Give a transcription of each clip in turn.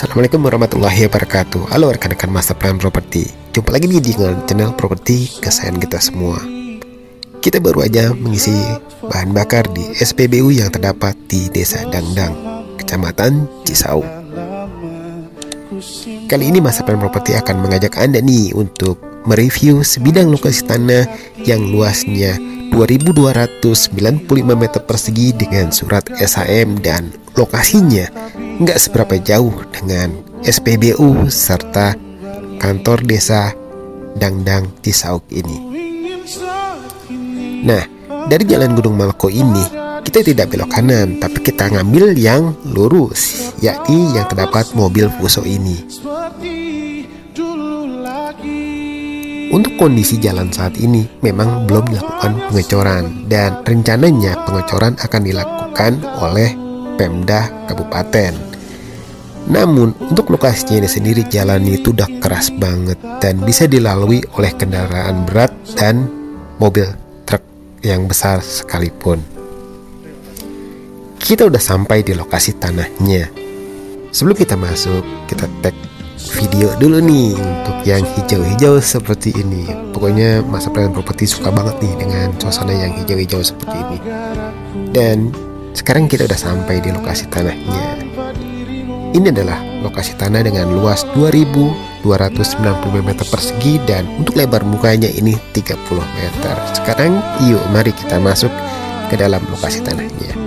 Assalamualaikum warahmatullahi wabarakatuh. Halo rekan-rekan Master Plan Property. Jumpa lagi nih di channel properti kesayangan kita semua. Kita baru aja mengisi bahan bakar di SPBU yang terdapat di Desa Dangdang Kecamatan Cisau. Kali ini Master Plan Property akan mengajak Anda nih untuk mereview sebidang lokasi tanah yang luasnya 2295 meter persegi dengan surat SHM dan lokasinya nggak seberapa jauh dengan SPBU serta kantor desa Dangdang Cisauk ini. Nah, dari jalan Gunung Malko ini kita tidak belok kanan, tapi kita ngambil yang lurus, yakni yang terdapat mobil Fuso ini. Untuk kondisi jalan saat ini memang belum dilakukan pengecoran dan rencananya pengecoran akan dilakukan oleh Pemda Kabupaten. Namun untuk lokasinya ini sendiri jalan itu udah keras banget dan bisa dilalui oleh kendaraan berat dan mobil truk yang besar sekalipun. Kita udah sampai di lokasi tanahnya. Sebelum kita masuk, kita tag video dulu nih untuk yang hijau-hijau seperti ini. Pokoknya masa plan properti suka banget nih dengan suasana yang hijau-hijau seperti ini. Dan sekarang kita udah sampai di lokasi tanahnya. Ini adalah lokasi tanah dengan luas 2290 meter persegi dan untuk lebar mukanya ini 30 meter. Sekarang yuk mari kita masuk ke dalam lokasi tanahnya.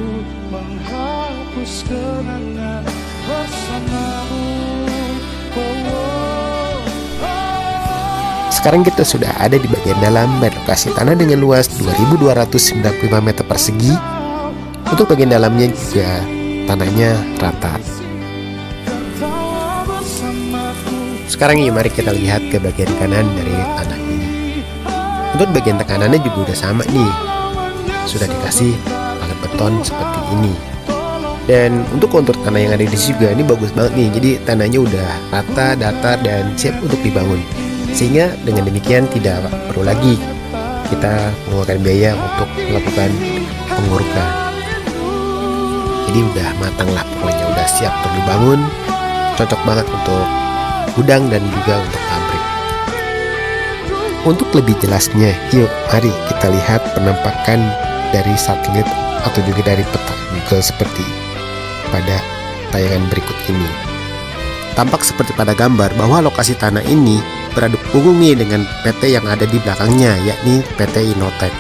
Sekarang kita sudah ada di bagian dalam dan lokasi tanah dengan luas 2295 meter persegi. Untuk bagian dalamnya juga tanahnya rata. Sekarang yuk mari kita lihat ke bagian kanan dari tanah ini. Untuk bagian tekanannya juga udah sama nih. Sudah dikasih paket beton seperti ini. Dan untuk kontur tanah yang ada di sini juga ini bagus banget nih. Jadi tanahnya udah rata, datar dan siap untuk dibangun. Sehingga dengan demikian tidak perlu lagi kita mengeluarkan biaya untuk melakukan pengurukan. Jadi udah matang lah pokoknya udah siap untuk dibangun. Cocok banget untuk gudang dan juga untuk pabrik. Untuk lebih jelasnya, yuk mari kita lihat penampakan dari satelit atau juga dari peta Google seperti pada tayangan berikut ini. Tampak seperti pada gambar bahwa lokasi tanah ini beradu punggung nih dengan PT yang ada di belakangnya yakni PT Inotex.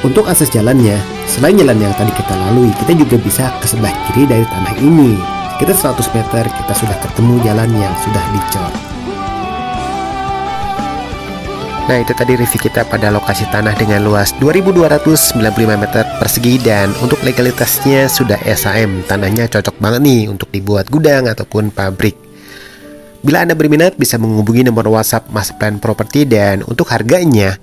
Untuk akses jalannya, selain jalan yang tadi kita lalui, kita juga bisa ke sebelah kiri dari tanah ini. Kita 100 meter kita sudah ketemu jalan yang sudah dicor. Nah itu tadi review kita pada lokasi tanah dengan luas 2295 meter persegi dan untuk legalitasnya sudah SAM Tanahnya cocok banget nih untuk dibuat gudang ataupun pabrik Bila Anda berminat bisa menghubungi nomor WhatsApp Mas Plan Property dan untuk harganya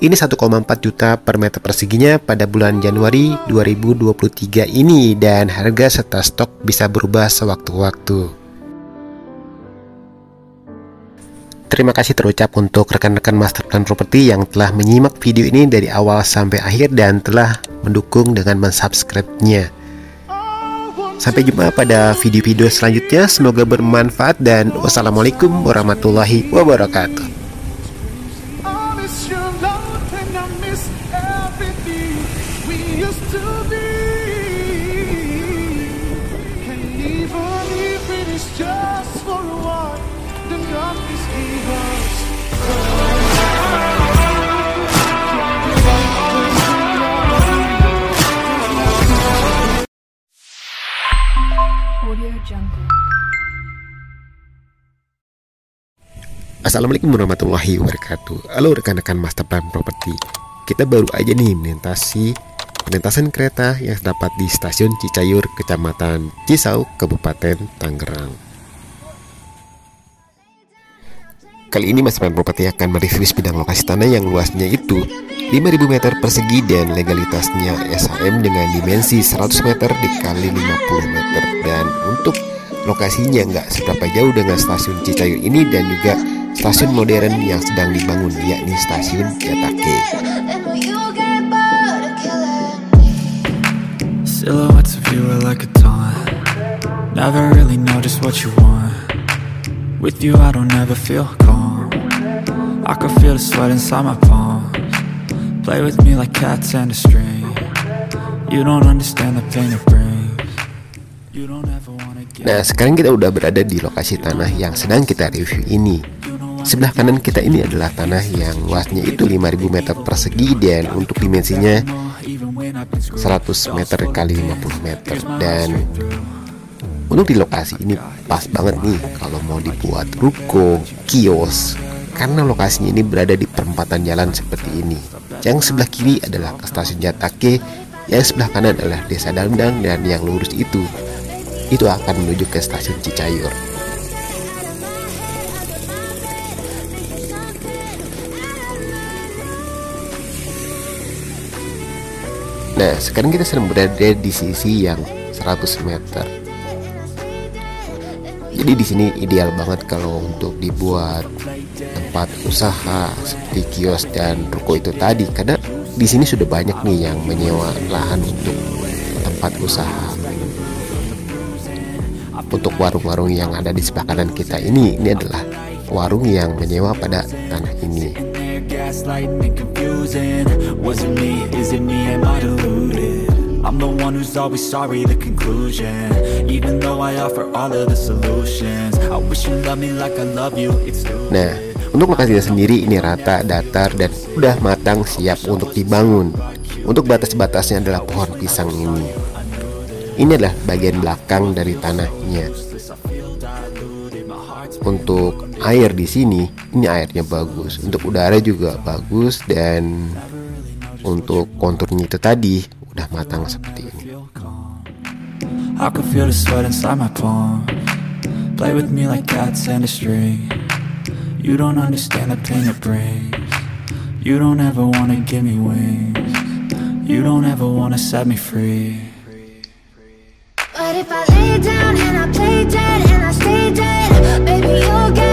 ini 1,4 juta per meter perseginya pada bulan Januari 2023 ini dan harga serta stok bisa berubah sewaktu-waktu. Terima kasih terucap untuk rekan-rekan Master Plan Property yang telah menyimak video ini dari awal sampai akhir dan telah mendukung dengan mensubscribe-nya. Sampai jumpa pada video-video selanjutnya. Semoga bermanfaat dan wassalamualaikum warahmatullahi wabarakatuh. Assalamualaikum warahmatullahi wabarakatuh. Halo rekan-rekan Master Plan Property. Kita baru aja nih melintasi Perlintasan kereta yang terdapat di stasiun Cicayur, Kecamatan Cisau, Kabupaten Tangerang Kali ini Master Plan Property akan mereview sebidang lokasi tanah yang luasnya itu 5000 meter persegi dan legalitasnya SHM dengan dimensi 100 meter dikali 50 meter dan untuk lokasinya nggak seberapa jauh dengan stasiun Cicayur ini dan juga stasiun modern yang sedang dibangun yakni stasiun Yatake. Never really know just what you want. With you, I don't ever feel. I can feel the sweat inside my palms. Play with me like cats and a string. You don't understand the pain it brings. Nah, sekarang kita udah berada di lokasi tanah yang sedang kita review ini. Sebelah kanan kita ini adalah tanah yang luasnya itu 5000 meter persegi dan untuk dimensinya 100 meter kali 50 meter dan untuk di lokasi ini pas banget nih kalau mau dibuat ruko, kios karena lokasinya ini berada di perempatan jalan seperti ini. Yang sebelah kiri adalah stasiun Jatake, yang sebelah kanan adalah Desa Dandang dan yang lurus itu itu akan menuju ke stasiun Cicayur. Nah, sekarang kita sedang berada di sisi yang 100 meter. Jadi di sini ideal banget kalau untuk dibuat tempat usaha seperti kios dan ruko itu tadi karena di sini sudah banyak nih yang menyewa lahan untuk tempat usaha. Untuk warung-warung yang ada di sebelah kanan kita ini, ini adalah warung yang menyewa pada tanah ini. I'm the one who's always sorry, the conclusion Even though I offer all of the solutions I wish you loved me like I love you, it's stupid Nah, untuk lokasinya sendiri ini rata, datar, dan udah matang siap untuk dibangun. Untuk batas-batasnya adalah pohon pisang ini. Ini adalah bagian belakang dari tanahnya. Untuk air di sini, ini airnya bagus. Untuk udara juga bagus dan untuk konturnya itu tadi udah matang seperti ini. I can feel the sweat inside my palm. Play with me like cats and a string You don't understand the pain it brings You don't ever wanna give me wings You don't ever wanna set me free But if I lay down and I play dead and I stay dead, baby, you'll get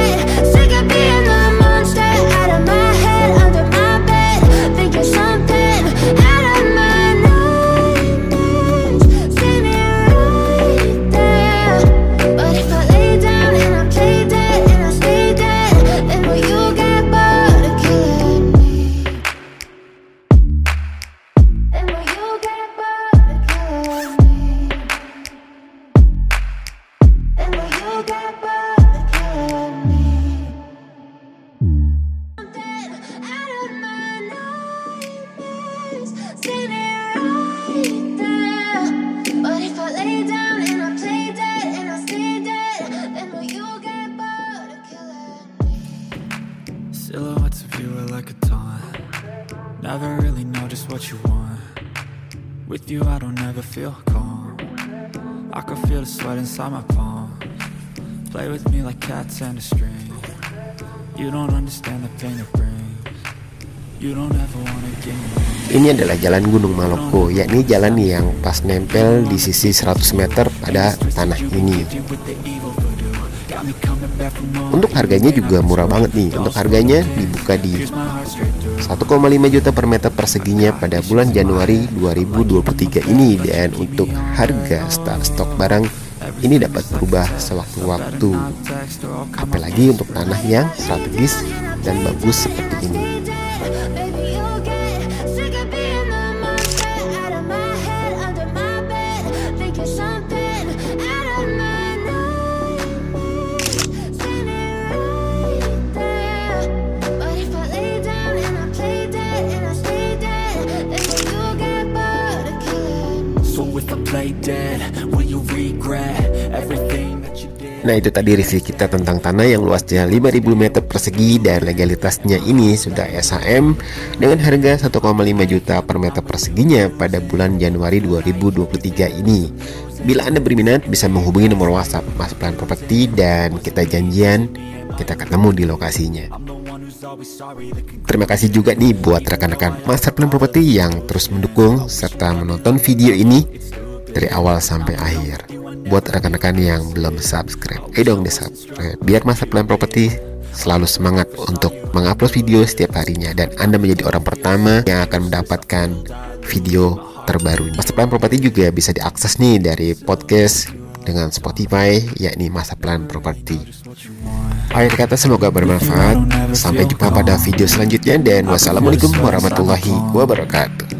With you I don't ever feel calm. I can feel the sweat inside my palms Play with me like cats and a string. You don't understand the pain it brings. You don't ever wanna give me Ini adalah jalan Gunung Maloko, yakni jalan yang pas nempel di sisi 100 meter pada tanah ini. Untuk harganya juga murah banget nih. Untuk harganya dibuka di Here's my heart straight through 1,5 juta per meter perseginya pada bulan Januari 2023 ini. Dan untuk harga start stok barang ini dapat berubah sewaktu-waktu. Apalagi untuk tanah yang strategis dan bagus seperti ini Nah itu tadi review kita tentang tanah yang luasnya 5000 meter persegi dan legalitasnya ini sudah SHM dengan harga 1,5 juta per meter perseginya pada bulan Januari 2023 ini. Bila Anda berminat bisa menghubungi nomor WhatsApp Mas Plan Property dan kita janjian kita ketemu di lokasinya. Terima kasih juga nih buat rekan-rekan Master Plan Property yang terus mendukung serta menonton video ini dari awal sampai akhir. Buat rekan-rekan yang belum subscribe, ayo dong di subscribe biar Master Plan Property selalu semangat untuk mengupload video setiap harinya dan Anda menjadi orang pertama yang akan mendapatkan video terbaru. Master Plan Property juga bisa diakses nih dari podcast dengan Spotify, yakni Masa Plan Properti. Akhir kata semoga bermanfaat. Sampai jumpa pada video selanjutnya dan wassalamualaikum warahmatullahi wabarakatuh.